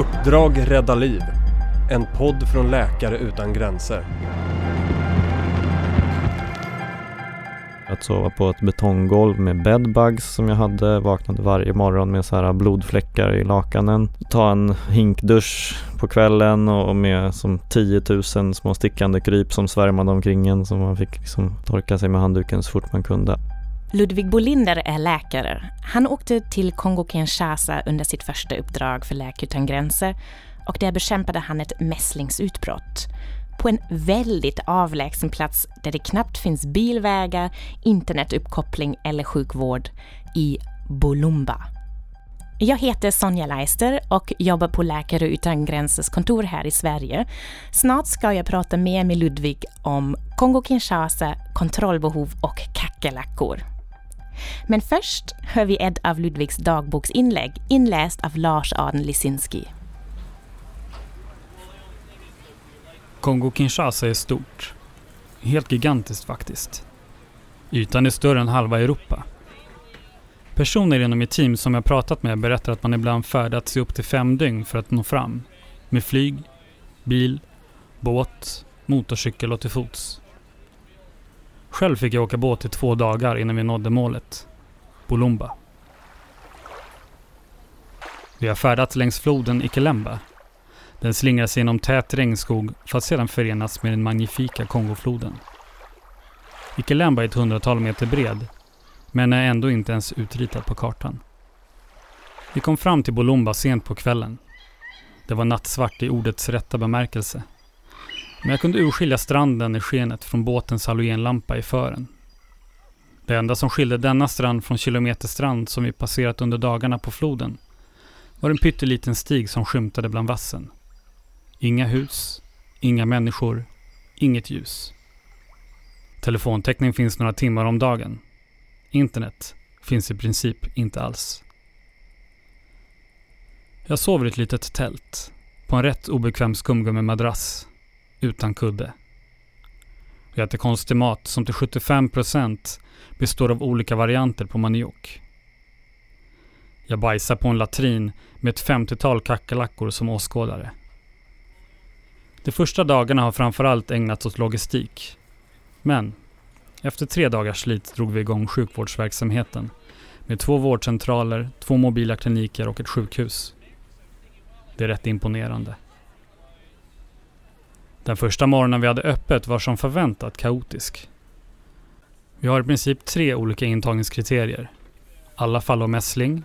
Uppdrag rädda liv. En podd från Läkare utan gränser. Att sova på ett betonggolv med bedbugs som jag hade, vaknade varje morgon med så här blodfläckar i lakanen. Ta en hinkdusch på kvällen och med som 10 000 små stickande kryp som svärmade omkring en så man fick liksom torka sig med handduken så fort man kunde. Ludvig Bolinder är läkare. Han åkte till Kongo-Kinshasa under sitt första uppdrag för Läkare utan gränser och där bekämpade han ett mässlingsutbrott på en väldigt avlägsen plats där det knappt finns bilvägar, internetuppkoppling eller sjukvård i Bolumba. Jag heter Sonja Leister och jobbar på Läkare utan gränsers kontor här i Sverige. Snart ska jag prata mer med Ludvig om Kongo-Kinshasa, kontrollbehov och kackerlackor. Men först hör vi ett av Ludvigs dagboksinlägg inläst av Lars Aden Lisinski. Kongo-Kinshasa är stort. Helt gigantiskt faktiskt. Ytan är större än halva Europa. Personer inom mitt team som jag pratat med berättar att man ibland färdats i upp till fem dygn för att nå fram. Med flyg, bil, båt, motorcykel och till fots. Själv fick jag åka båt i två dagar innan vi nådde målet. Bolumba. Vi har färdats längs floden Ikelemba den slingrar sig genom tät regnskog för att sedan förenas med den magnifika Kongofloden. Ikelemba är ett hundratal meter bred, men är ändå inte ens utritad på kartan. Vi kom fram till Bolumba sent på kvällen. Det var nattsvart i ordets rätta bemärkelse. Men jag kunde urskilja stranden i skenet från båtens halogenlampa i fören. Det enda som skilde denna strand från kilometerstrand som vi passerat under dagarna på floden var en pytteliten stig som skymtade bland vassen. Inga hus, inga människor, inget ljus. Telefontäckning finns några timmar om dagen. Internet finns i princip inte alls. Jag sover i ett litet tält på en rätt obekväm skumgummi-madrass utan kudde. Jag äter konstig mat som till 75% består av olika varianter på maniok. Jag bajsar på en latrin med ett 50-tal kackerlackor som åskådare. De första dagarna har framförallt ägnats åt logistik. Men efter tre dagars slit drog vi igång sjukvårdsverksamheten med två vårdcentraler, två mobila kliniker och ett sjukhus. Det är rätt imponerande. Den första morgonen vi hade öppet var som förväntat kaotisk. Vi har i princip tre olika intagningskriterier. Alla fall av mässling,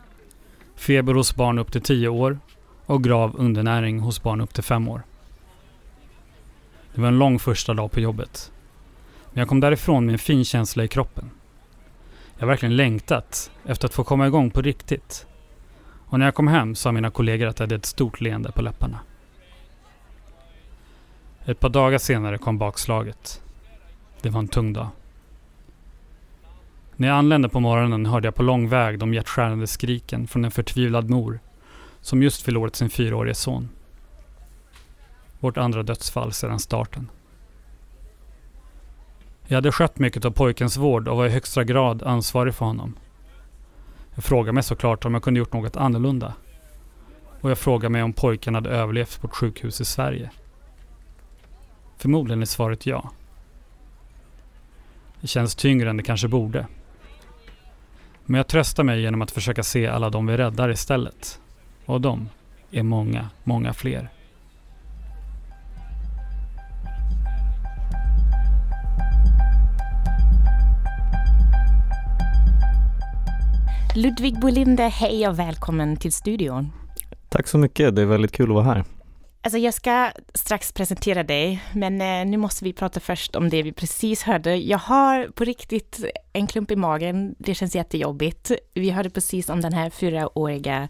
feber hos barn upp till 10 år och grav undernäring hos barn upp till 5 år. Det var en lång första dag på jobbet. Men jag kom därifrån med en fin känsla i kroppen. Jag har verkligen längtat efter att få komma igång på riktigt. Och när jag kom hem sa mina kollegor att jag hade ett stort leende på läpparna. Ett par dagar senare kom bakslaget. Det var en tung dag. När jag anlände på morgonen hörde jag på lång väg de hjärtskärande skriken från en förtvivlad mor som just förlorat sin fyraårige son. Vårt andra dödsfall sedan starten. Jag hade skött mycket av pojkens vård och var i högsta grad ansvarig för honom. Jag frågade mig såklart om jag kunde gjort något annorlunda. Och jag frågade mig om pojken hade överlevt på ett sjukhus i Sverige. Förmodligen är svaret ja. Det känns tyngre än det kanske borde. Men jag tröstar mig genom att försöka se alla de vi räddar istället. Och de är många, många fler. Ludvig Bolinder, hej och välkommen till studion. Tack så mycket, det är väldigt kul att vara här. Alltså jag ska strax presentera dig, men eh, nu måste vi prata först om det vi precis hörde. Jag har på riktigt en klump i magen, det känns jättejobbigt. Vi hörde precis om den här fyraåriga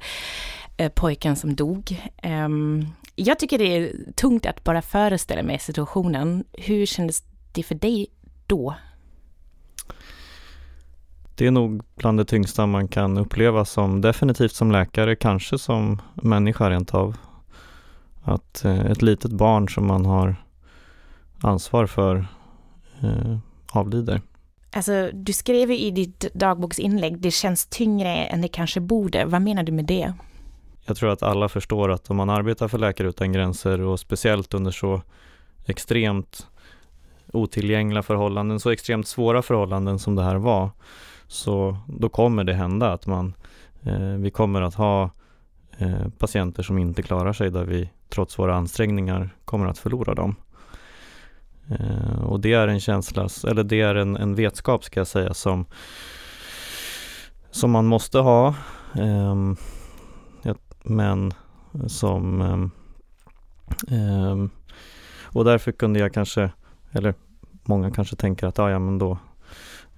eh, pojken som dog. Ehm, jag tycker det är tungt att bara föreställa mig situationen. Hur kändes det för dig då? Det är nog bland det tyngsta man kan uppleva som definitivt som läkare, kanske som människa rent av. Att eh, ett litet barn som man har ansvar för eh, avlider. Alltså, du skrev i ditt dagboksinlägg, det känns tyngre än det kanske borde. Vad menar du med det? jag tror att alla förstår att om man arbetar för Läkare Utan Gränser och speciellt under så extremt otillgängliga förhållanden, så extremt svåra förhållanden som det här var, så då kommer det hända att man, eh, vi kommer att ha Eh, patienter som inte klarar sig där vi trots våra ansträngningar kommer att förlora dem. Eh, och det är en känsla, eller det är en, en vetskap ska jag säga som, som man måste ha. Ehm, men som ehm, ehm, och därför kunde jag kanske, eller många kanske tänker att ja, ja men då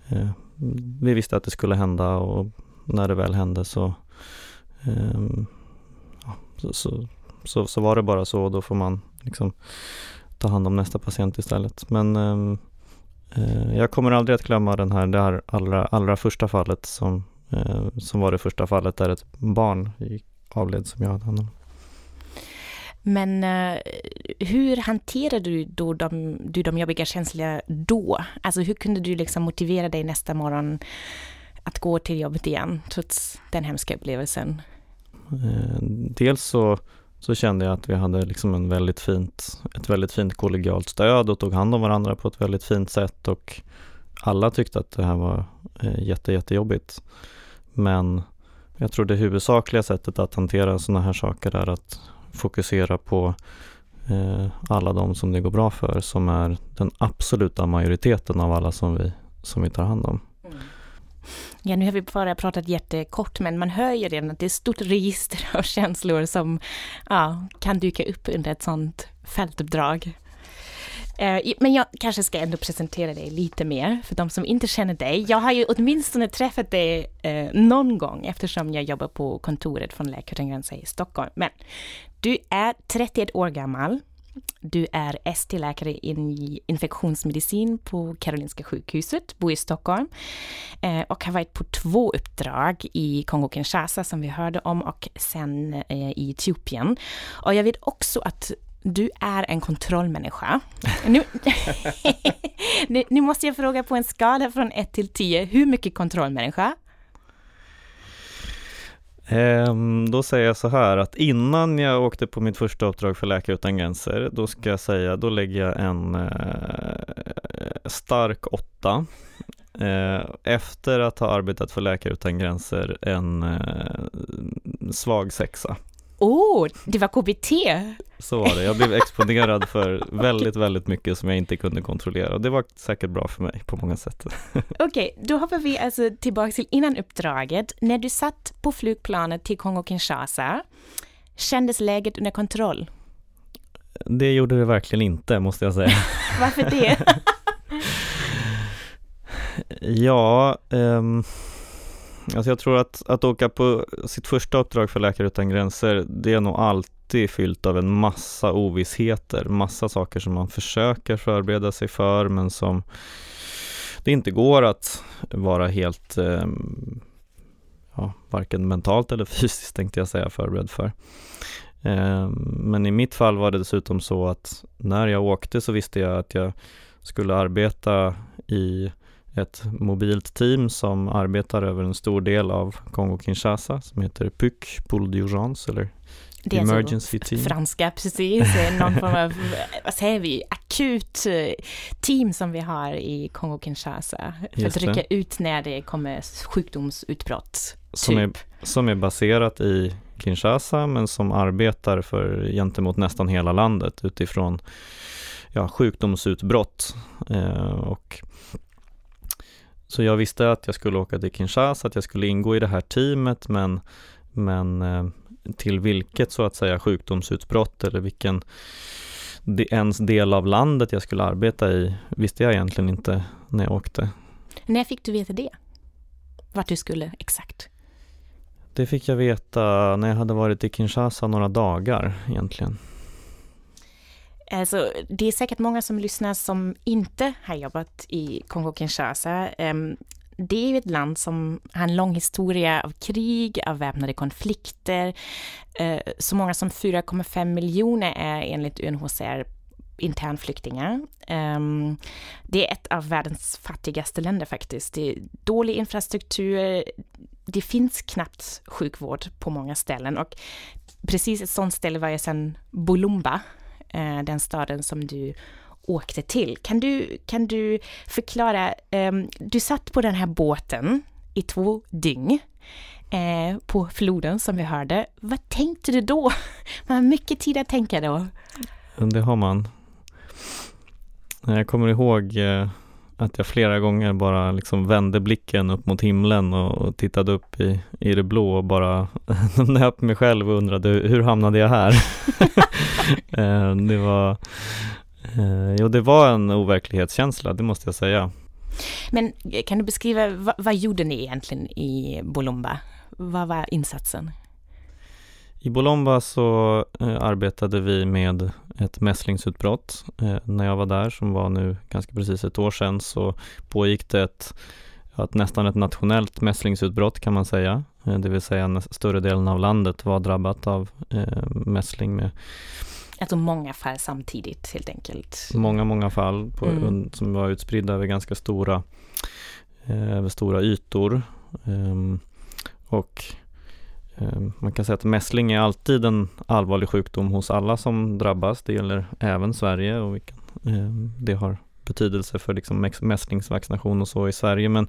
eh, vi visste att det skulle hända och när det väl hände så, så, så, så, så, var det bara så och då får man liksom ta hand om nästa patient istället. Men ehm, eh, jag kommer aldrig att glömma den här, det här allra, allra första fallet som eh, som var det första fallet där ett barn avled som jag hade hand om. Men eh, hur hanterade du då de, du de jobbiga känslorna då? Alltså hur kunde du liksom motivera dig nästa morgon att gå till jobbet igen, trots den hemska upplevelsen? Eh, dels så, så kände jag att vi hade liksom en väldigt fint, ett väldigt fint kollegialt stöd och tog hand om varandra på ett väldigt fint sätt och alla tyckte att det här var eh, jätte, jättejobbigt. Men jag tror det huvudsakliga sättet att hantera sådana här saker är att fokusera på eh, alla de som det går bra för, som är den absoluta majoriteten av alla som vi, som vi tar hand om. Ja, nu har vi bara pratat jättekort, men man hör ju redan att det är ett stort register av känslor som ja, kan dyka upp under ett sådant fältuppdrag. Eh, men jag kanske ska ändå presentera dig lite mer för de som inte känner dig. Jag har ju åtminstone träffat dig eh, någon gång eftersom jag jobbar på kontoret från Läkare utan gränser i Stockholm. Men du är 31 år gammal. Du är ST-läkare i infektionsmedicin på Karolinska sjukhuset, bor i Stockholm eh, och har varit på två uppdrag i Kongo-Kinshasa som vi hörde om och sen i Etiopien. Och jag vet också att du är en kontrollmänniska. Nu, nu, måste jag fråga på en skala från 1 till 10, hur mycket kontrollmänniska? Ehm, då säger jag så här att innan jag åkte på mitt första uppdrag för Läkare Utan Gränser, då ska jag säga, då lägger jag en eh, stark åtta. Eh, efter att ha arbetat för Läkare Utan Gränser, en eh, svag sexa. Oh, det var KBT! Så var det. Jag blev exponerad för väldigt, väldigt mycket som jag inte kunde kontrollera och det var säkert bra för mig på många sätt. Okej, okay, då hoppar vi alltså tillbaka till innan uppdraget. När du satt på flygplanet till Kongo-Kinshasa, kändes läget under kontroll? Det gjorde det verkligen inte, måste jag säga. Varför det? ja, um Alltså jag tror att, att åka på sitt första uppdrag för Läkare Utan Gränser, det är nog alltid fyllt av en massa ovissheter, massa saker som man försöker förbereda sig för men som det inte går att vara helt, eh, ja, varken mentalt eller fysiskt tänkte jag säga, förberedd för. Eh, men i mitt fall var det dessutom så att när jag åkte så visste jag att jag skulle arbeta i ett mobilt team som arbetar över en stor del av Kongo-Kinshasa som heter PUC, Pool d'urgence eller det är alltså Emergency alltså team. franska, precis. Någon form av, vad säger vi, akut eh, team som vi har i Kongo-Kinshasa. För Just att rycka det. ut när det kommer sjukdomsutbrott. Som, typ. är, som är baserat i Kinshasa men som arbetar för gentemot nästan hela landet utifrån ja, sjukdomsutbrott. Eh, och så jag visste att jag skulle åka till Kinshasa, att jag skulle ingå i det här teamet men, men eh, till vilket så att säga sjukdomsutbrott eller vilken ens del av landet jag skulle arbeta i visste jag egentligen inte när jag åkte. När fick du veta det? Vart du skulle exakt? Det fick jag veta när jag hade varit i Kinshasa några dagar egentligen. Alltså, det är säkert många som lyssnar som inte har jobbat i Kongo-Kinshasa. Ehm, det är ju ett land som har en lång historia av krig, av väpnade konflikter. Eh, så många som 4,5 miljoner är enligt UNHCR internflyktingar. Ehm, det är ett av världens fattigaste länder faktiskt. Det är dålig infrastruktur, det finns knappt sjukvård på många ställen och precis ett sånt ställe var jag sedan Bolumba, eh, den staden som du åkte till. Kan du, kan du förklara, um, du satt på den här båten i två dygn eh, på floden som vi hörde. Vad tänkte du då? Man har mycket tid att tänka då. Det har man. Jag kommer ihåg eh, att jag flera gånger bara liksom vände blicken upp mot himlen och, tittade upp i, i det blå och bara nöp mig själv och undrade hur hamnade jag här? Eh, det var eh, Jo, det var en overklighetskänsla, det måste jag säga. Men kan du beskriva, vad, vad gjorde ni egentligen i Bolomba? Vad var insatsen? I Bolomba så eh, arbetade vi med ett mässlingsutbrott. Eh, när jag var där, som var nu ganska precis ett år sedan, så pågick det ett, ett nästan ett nationellt mässlingsutbrott kan man säga. Eh, det vill säga större delen av landet var drabbat av eh, mässling med Alltså många fall samtidigt helt enkelt? Många, många fall på, mm. som var utspridda över ganska stora, eh, över stora ytor. Um, och um, man kan säga att mässling är alltid en allvarlig sjukdom hos alla som drabbas. Det gäller även Sverige och vilken, um, det har betydelse för liksom mässlingsvaccination och så i Sverige. Men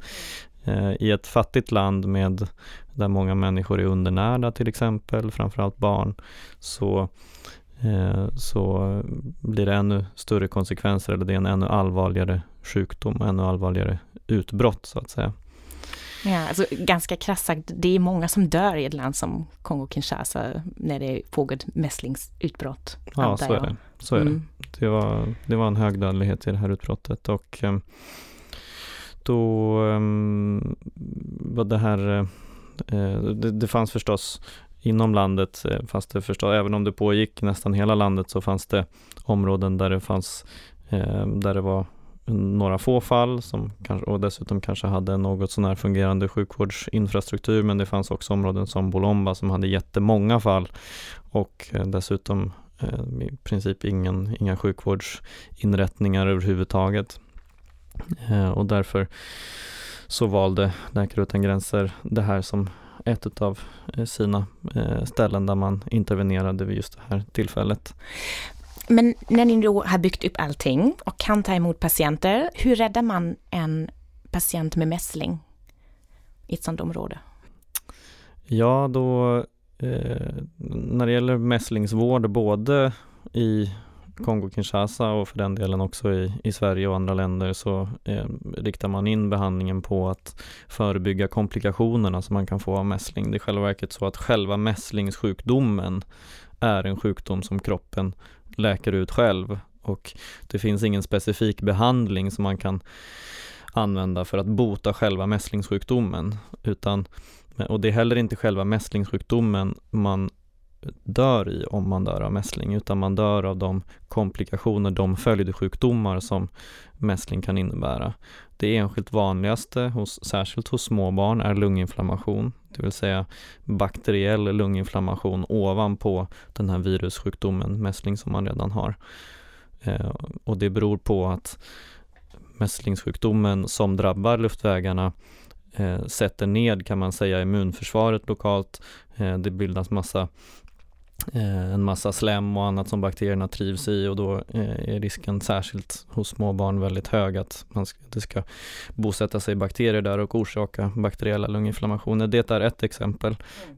uh, i ett fattigt land med där många människor är undernärda till exempel, framförallt barn, så Eh, så blir det ännu större konsekvenser eller det är en ännu allvarligare sjukdom, ännu allvarligare utbrott så att säga. Ja, alltså ganska krasst sagt, det är många som dör i ett land som Kongo-Kinshasa när det pågår ett mässlingsutbrott. Ja, så är det. Så är mm. det. Det, var, det var en hög dödlighet i det här utbrottet och eh, då um, var det här eh, det, det fanns förstås inom landet, eh, fanns det förstås, även om det pågick nästan hela landet så fanns det områden där det fanns, eh, där det var några få fall som kanske, och dessutom kanske hade något sånär fungerande sjukvårdsinfrastruktur men det fanns också områden som Bolomba som hade jättemånga fall och eh, dessutom eh, i princip ingen, inga sjukvårdsinrättningar överhuvudtaget. Eh, och därför så valde Läkare utan gränser det här som ett av eh, sina eh, ställen där man intervenerade vid just det här tillfället. Men när ni då har byggt upp allting och kan ta emot patienter, hur räddar man en patient med mässling i ett sådant område? Ja, då eh, när det gäller mässlingsvård både i Mm. Kongo-Kinshasa och för den delen också i, i Sverige och andra länder så eh, riktar man in behandlingen på att förebygga komplikationerna som man kan få av mässling. Det är själva verket så att själva mässlingssjukdomen är en sjukdom som kroppen läker ut själv och det finns ingen specifik behandling som man kan använda för att bota själva mässlingssjukdomen utan och det är heller inte själva mässlingssjukdomen man dör i om man dör av mässling utan man dör av de komplikationer, de följdsjukdomar som mässling kan innebära. Det enskilt vanligaste, hos, särskilt hos små barn, är lunginflammation, det vill säga bakteriell lunginflammation ovanpå den här virussjukdomen mässling som man redan har. Eh, och det beror på att mässlingssjukdomen som drabbar luftvägarna eh, sätter ned kan man säga immunförsvaret lokalt. Eh, det bildas massa en massa slem och annat som bakterierna trivs i och då eh, är risken särskilt hos små barn väldigt hög att man ska, det ska bosätta sig bakterier där och orsaka bakteriella lunginflammationer. Det är ett exempel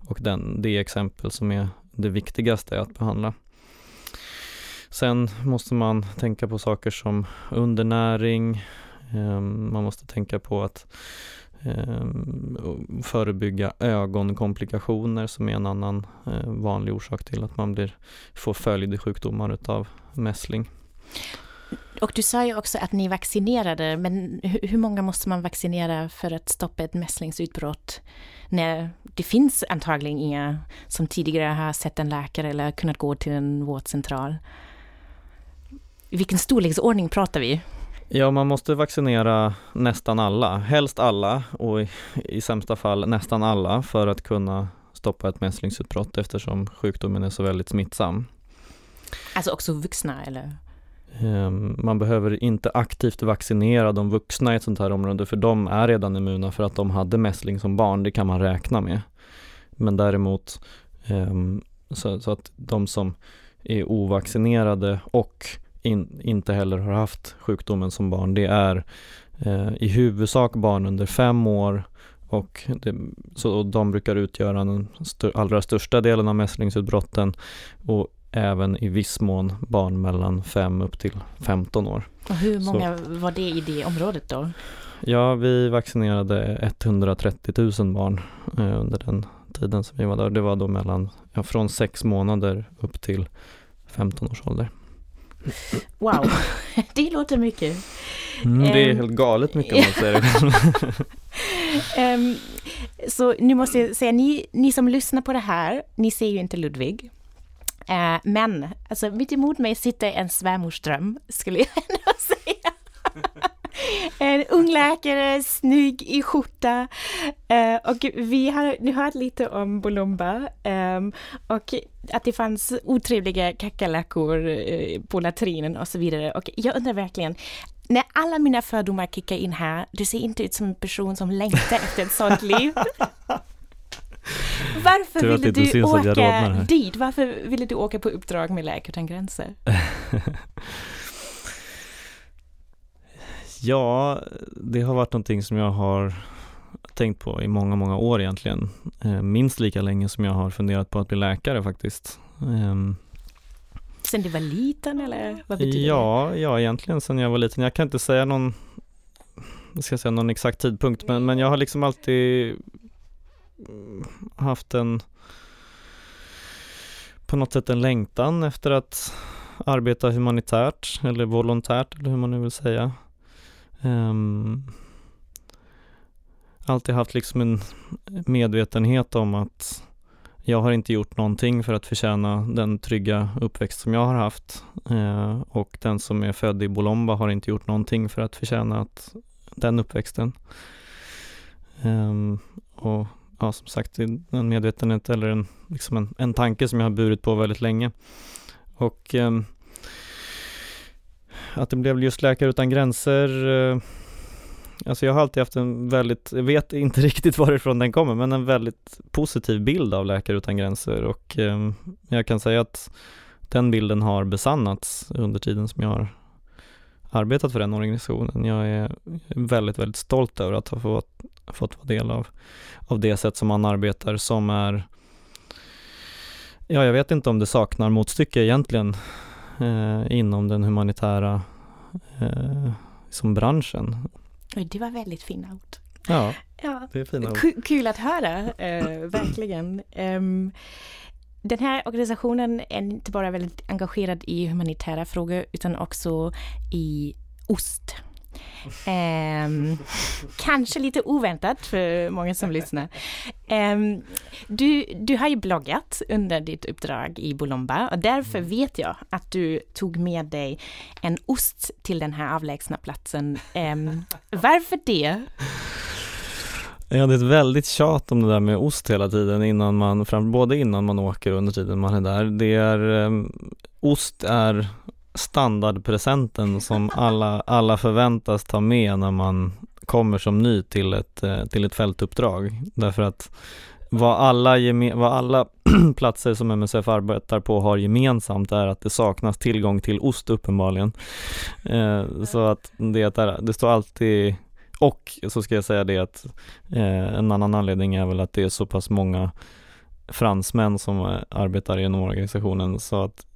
och den, det exempel som är det viktigaste att behandla. Sen måste man tänka på saker som undernäring, ehm, man måste tänka på att eh, Ehm, förebygga ögonkomplikationer som är en annan eh, vanlig orsak till att man blir, får följdsjukdomar utav mässling. Och du sa ju också att ni vaccinerade, men hur många måste man vaccinera för att stoppa ett mässlingsutbrott? När det finns antagligen inga som tidigare har sett en läkare eller kunnat gå till en vårdcentral. Vilken storleksordning pratar vi? Ja, man måste vaccinera nästan alla, helst alla och i, i sämsta fall nästan alla för att kunna stoppa ett mässlingsutbrott eftersom sjukdomen är så väldigt smittsam. Alltså också vuxna eller? Ehm, man behöver inte aktivt vaccinera de vuxna i ett sånt här område för de är redan immuna för att de hade mässling som barn, det kan man räkna med. Men däremot ehm, så, så att de som är ovaccinerade och in, inte heller har haft sjukdomen som barn, det är eh, i huvudsak barn under fem år och, det, så, och de brukar utgöra den st allra största delen av mässlingsutbrotten och även i viss mån barn mellan 5 upp till 15 år. Och hur många så, var det i det området då? Ja, vi vaccinerade 130 000 barn eh, under den tiden som vi var där. Det var då mellan, ja, från 6 månader upp till 15 års ålder. Wow, det låter mycket. Mm, det är um, helt galet mycket om man säger det. um, så nu måste jag säga, ni, ni som lyssnar på det här, ni ser ju inte Ludvig. Uh, men, alltså mitt emot mig sitter en svärmorsdröm, skulle jag ändå säga. En ung läkare, snygg i skjorta. Uh, och vi har nu hört lite om Bolumba um, och att det fanns otrevliga kackerlackor uh, på latrinen och så vidare. Och jag undrar verkligen, när alla mina fördomar kickar in här, du ser inte ut som en person som längtar efter ett sånt liv. Varför ville du åka dit? Varför ville du åka på uppdrag med Läkare utan gränser? ja, det har varit någonting som jag har tänkt på i många, många år egentligen. Eh, minst lika länge som jag har funderat på att bli läkare faktiskt. Ehm, sen du var liten eller vad betyder ja, det? Ja, egentligen sen jag var liten. Jag kan inte säga någon, ska säga någon exakt tidpunkt, men, men jag har liksom alltid haft en på något sätt en längtan efter att arbeta humanitärt eller volontärt eller hur man nu vill säga. Um, alltid haft liksom en medvetenhet om att jag har inte gjort någonting för att förtjäna den trygga uppväxt som jag har haft eh, och den som är född i Bolomba har inte gjort någonting för att förtjäna att, den uppväxten. Um, och ja, som sagt, en medvetenhet eller en, liksom en, en tanke som jag har burit på väldigt länge. Och eh, att det blev just Läkare Utan Gränser eh, Alltså jag har alltid haft en väldigt, jag vet inte riktigt varifrån den kommer, men en väldigt positiv bild av Läkare Utan Gränser och eh, jag kan säga att den bilden har besannats under tiden som jag har arbetat för den organisationen. Jag är väldigt, väldigt stolt över att ha fått, fått vara del av, av det sätt som man arbetar som är Ja, jag vet inte om det saknar motstycke egentligen eh, inom den humanitära eh, som branschen. Det var väldigt fina ord. Ja, ja. det är fina ord. Kul att höra, eh, verkligen. Um, den här organisationen är inte bara väldigt engagerad i humanitära frågor utan också i ost. Um, kanske lite oväntat för många som lyssnar. Um, du, du har ju bloggat under ditt uppdrag i Bolomba och därför mm. vet jag att du tog med dig en ost till den här avlägsna platsen. Um, varför det? Ja, det är ett väldigt tjat om det där med ost hela tiden innan man, både innan man åker och under tiden man är där. Det är, um, ost är standardpresenten som alla, alla förväntas ta med när man kommer som ny till ett, eh, till ett fältuppdrag. Därför att vad alla, vad alla platser som MSF arbetar på har gemensamt är att det saknas tillgång till ost uppenbarligen. Eh, så att det, är, det står alltid och så ska jag säga det att eh, en annan anledning är väl att det är så pass många fransmän som eh, arbetar inom organisationen så att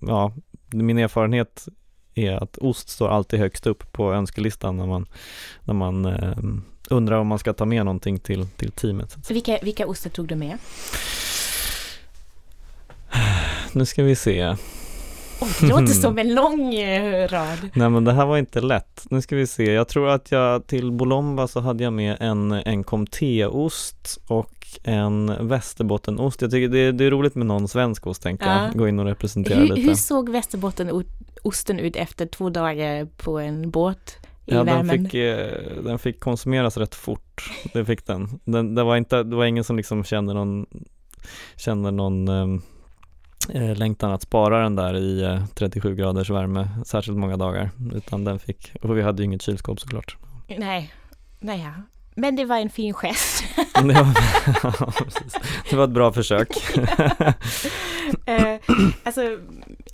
ja, min erfarenhet är att ost står alltid högst upp på önskelistan när man, när man eh, undrar om man ska ta med någonting till, till teamet. Vilka, vilka ostar tog du med? Nu ska vi se. Oh, det låter som en lång eh, rad. Nej men det här var inte lätt. Nu ska vi se. Jag tror att jag till Bolomba så hade jag med en, en comté-ost och en västerbottenost. Jag tycker det, det är roligt med någon svensk ost tänker ja. jag. Gå in och representera hur, lite. Hur såg västerbottenost ut efter två dagar på en båt? I ja, den fick, eh, den fick konsumeras rätt fort. Det fick den. den det, var inte, det var ingen som liksom kände någon, kände någon um, eh, längtan att spara den där i eh, 37 graders värme särskilt många dagar. Utan den fick, och vi hade ju inget kylskåp såklart. Nej, nej ja. Men det var en fin gest. Det var, ja, det var ett bra försök. eh, alltså,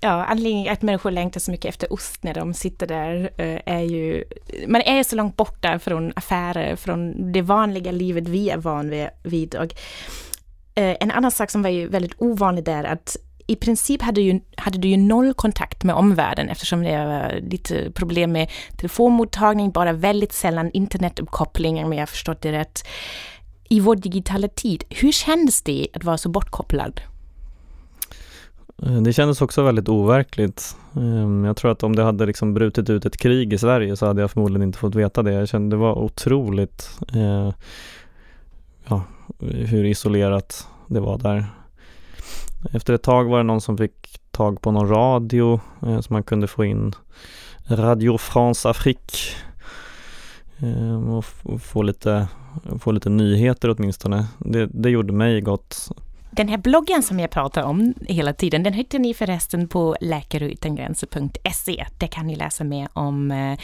ja, anledningen att människor längtar så mycket efter ost när de sitter där eh, är ju, man är så långt borta från affärer, från det vanliga livet vi är van vid. Och, eh, en annan sak som var ju väldigt ovanlig där, att i princip hade, ju, hade du ju noll kontakt med omvärlden eftersom det var lite eh, problem med telefonmottagning, bara väldigt sällan internetuppkoppling om jag förstått det rätt. I vår digitala tid, hur kändes det att vara så bortkopplad? Eh, det kändes också väldigt overkligt. Ehm, jag tror att om det hade liksom brutit ut ett krig i Sverige så hade jag förmodligen inte fått veta det. Jag kände det var otroligt eh, ja, hur isolerat det var där. Efter ett tag var det någon som fick tag på någon radio eh, så man kunde få in Radio France Afrique eh, och, och få, lite, få lite nyheter åtminstone. Det, det gjorde mig gott. Den här bloggen som jag pratar om hela tiden, den hittar ni förresten på läkareutangränser.se. Där kan ni läsa mer om eh,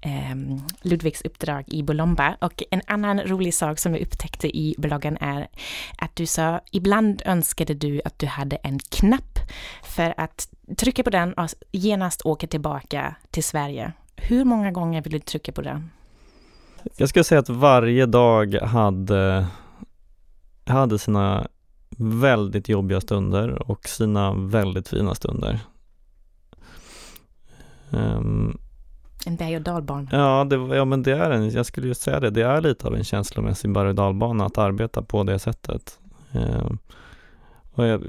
ehm, Ludvigs uppdrag i Bolomba. Och en annan rolig sak som jag upptäckte i bloggen är att du sa, ibland önskade du att du hade en knapp för att trycka på den och genast åka tillbaka till Sverige. Hur många gånger vill du trycka på den? Jag skulle säga att varje dag hade, hade sina väldigt jobbiga stunder och sina väldigt fina stunder. Um, en berg och dalbana. Ja, det, ja, men det är en, jag skulle just säga det, det är lite av en känslomässig berg och dalbana att arbeta på det sättet. Um, och jag,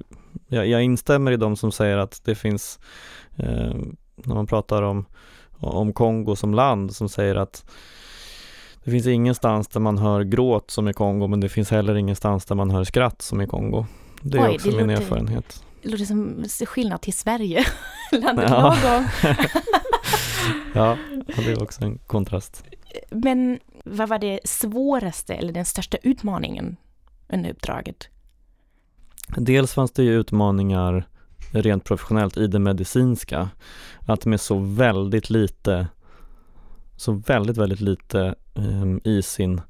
jag, jag, instämmer i de som säger att det finns, um, när man pratar om, om Kongo som land, som säger att det finns ingenstans där man hör gråt som i Kongo men det finns heller ingenstans där man hör skratt som i Kongo. Det är Oj, också det min låter, erfarenhet. Det låter som skillnad till Sverige, landet ja. lagom. ja, det är också en kontrast. Men vad var det svåraste eller den största utmaningen under uppdraget? Dels fanns det ju utmaningar rent professionellt i det medicinska. Att med så väldigt lite så väldigt, väldigt lite eh, i sin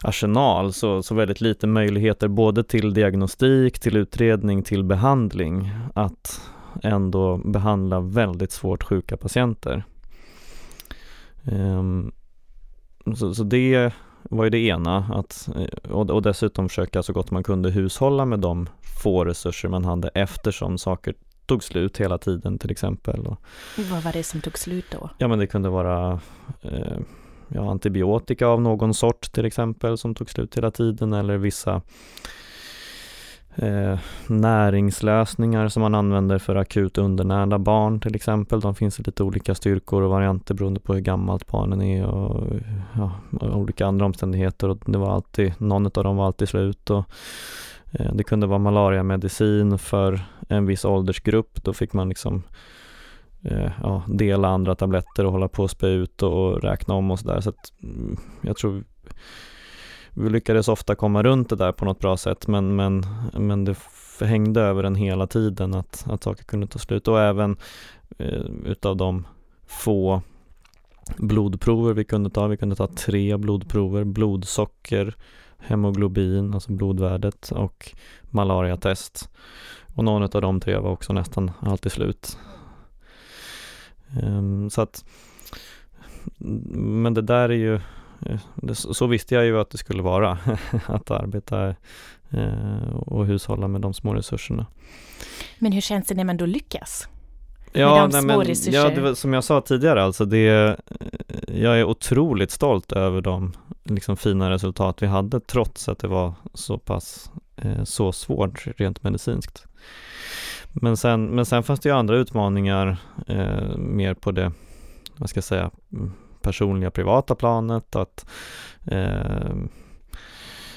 arsenal, så, så väldigt lite möjligheter både till diagnostik, till utredning, till behandling, att ändå behandla väldigt svårt sjuka patienter. Um, så, så, det var ju det ena, att, eh, och, och dessutom försöka så gott man kunde hushålla med de få resurser man hade eftersom saker tog slut hela tiden till exempel. Och, Vad var det som tog slut då? Ja men det kunde vara eh, ja, antibiotika av någon sort till exempel som tog slut hela tiden eller vissa eh, näringslösningar som man använder för akut undernärda barn till exempel. De finns i lite olika styrkor och varianter beroende på hur gammalt barnen är och, ja, och olika andra omständigheter och det var alltid, någon av dem var alltid slut och Eh, det kunde vara malariamedicin för en viss åldersgrupp. Då fick man liksom eh, ja, dela andra tabletter och hålla på och spä ut och, räkna om och sådär. Så att mm, jag tror vi lyckades ofta komma runt det där på något bra sätt men, men, men det hängde över en hela tiden att, att saker kunde ta slut och även eh, utav de få blodprover vi kunde ta, vi kunde ta tre blodprover, blodsocker, hemoglobin, alltså blodvärdet och malariatest. Och någon av de tre var också nästan alltid slut. Ehm, så att, men det där är ju, eh, så visste jag ju att det skulle vara, att arbeta eh, och hushålla med de små resurserna. Men hur känns det när man då lyckas? Ja, nej, men, ja det var, som jag sa tidigare, alltså det, jag är otroligt stolt över de liksom, fina resultat vi hade trots att det var så pass eh, så svårt rent medicinskt. Men sen, men sen fanns det ju andra utmaningar eh, mer på det, vad ska jag säga, personliga privata planet, att eh,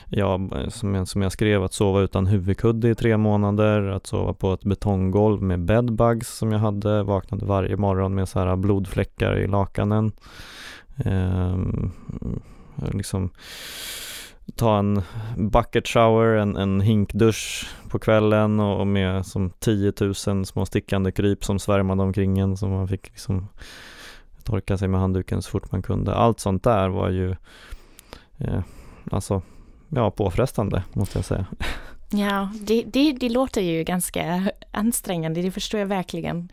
ja, som jag, som jag skrev, att sova utan huvudkudde i tre månader, att sova på ett betonggolv med bedbugs som jag hade, vaknade varje morgon med så här blodfläckar i lakanen. Eh, liksom ta en bucket shower, en, en hinkdusch på kvällen och med som 10 000 små stickande kryp som svärmade omkring en som man fick liksom torka sig med handduken så fort man kunde. Allt sånt där var ju eh, alltså, ja, påfrestande måste jag säga. Ja, det, det, det låter ju ganska ansträngande, det förstår jag verkligen.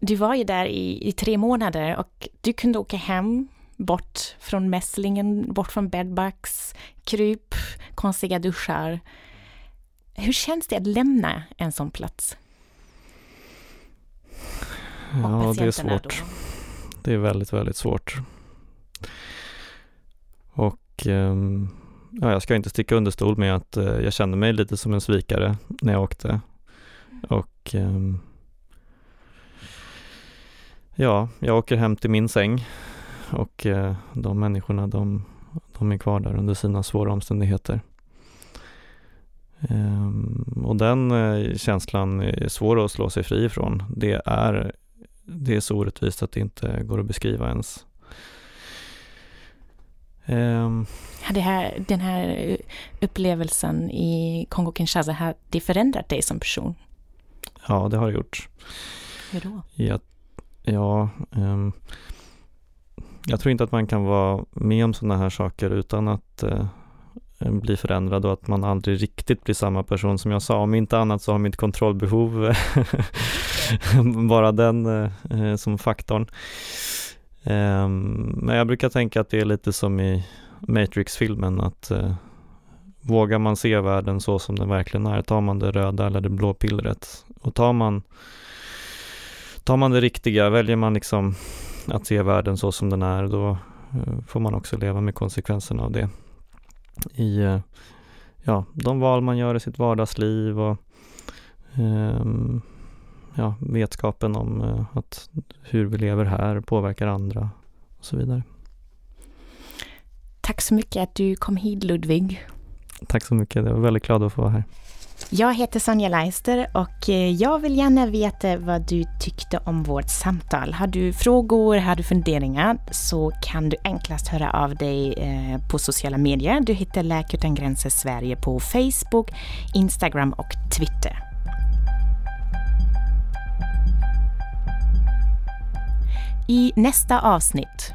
Du var ju där i, i tre månader och du kunde åka hem bort från mässlingen, bort från bedbugs, kryp, konstiga duschar. Hur känns det att lämna en sån plats? Ja, det är svårt. Då? Det är väldigt, väldigt svårt. Och um, ja, jag ska inte sticka under stol med att eh, jag kände mig lite som en svikare när jag åkte. Och ehm, ja, jag åker hem till min säng och eh, de människorna de, de är kvar där under sina svåra omständigheter. Ehm, och den eh, känslan är svår att slå sig fri ifrån. Det är, det är så orättvist att det inte går att beskriva ens. Um, det här, den här upplevelsen i Kongo-Kinshasa, har det förändrat dig som person? Ja, det har det gjort. Hur då? Ja, ja um, jag tror inte att man kan vara med om sådana här saker utan att uh, bli förändrad och att man aldrig riktigt blir samma person som jag sa. Om inte annat så har mitt kontrollbehov bara den uh, som faktorn. Ehm, men jag brukar tänka att det är lite som i Matrix-filmen att eh, vågar man se världen så som den verkligen är, tar man det röda eller det blå pillret? Och tar man tar man det riktiga, väljer man liksom att se världen så som den är, då eh, får man också leva med konsekvenserna av det. I eh, ja, de val man gör i sitt vardagsliv och um, ja, vetskapen om uh, att hur vi lever här påverkar andra och så vidare. Tack så mycket att du kom hit Ludvig. Tack så mycket, jag var väldigt glad att få vara här. Jag heter Sonja Leister och eh, jag vill gärna veta vad du tyckte om vårt samtal. Har du frågor, har du funderingar så kan du enklast höra av dig eh, på sociala medier. Du hittar Läk utan gränser Sverige på Facebook, Instagram och Twitter. I nästa avsnitt.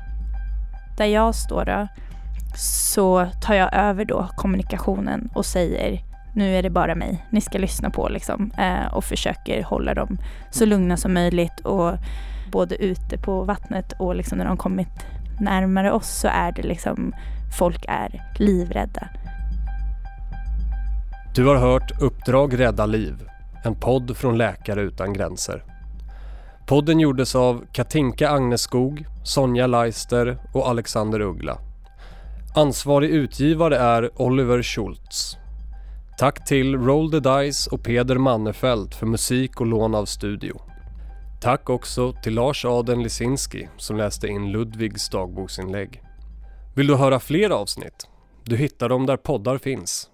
Där jag står då, så tar jag över då kommunikationen och säger nu är det bara mig ni ska lyssna på liksom, eh, och försöker hålla dem så lugna som möjligt och både ute på vattnet och liksom när de kommit närmare oss så är det liksom folk är livrädda. Du har hört Uppdrag rädda liv, en podd från Läkare utan gränser. Podden gjordes av Katinka Agneskog, Sonja Leister och Alexander Uggla. Ansvarig utgivare är Oliver Schultz. Tack till Roll the Dice och Peder Mannefelt för musik och lån av studio. Tack också till Lars Aden Lisinski som läste in Ludvigs dagboksinlägg. Vill du höra fler avsnitt? Du hittar dem där poddar finns.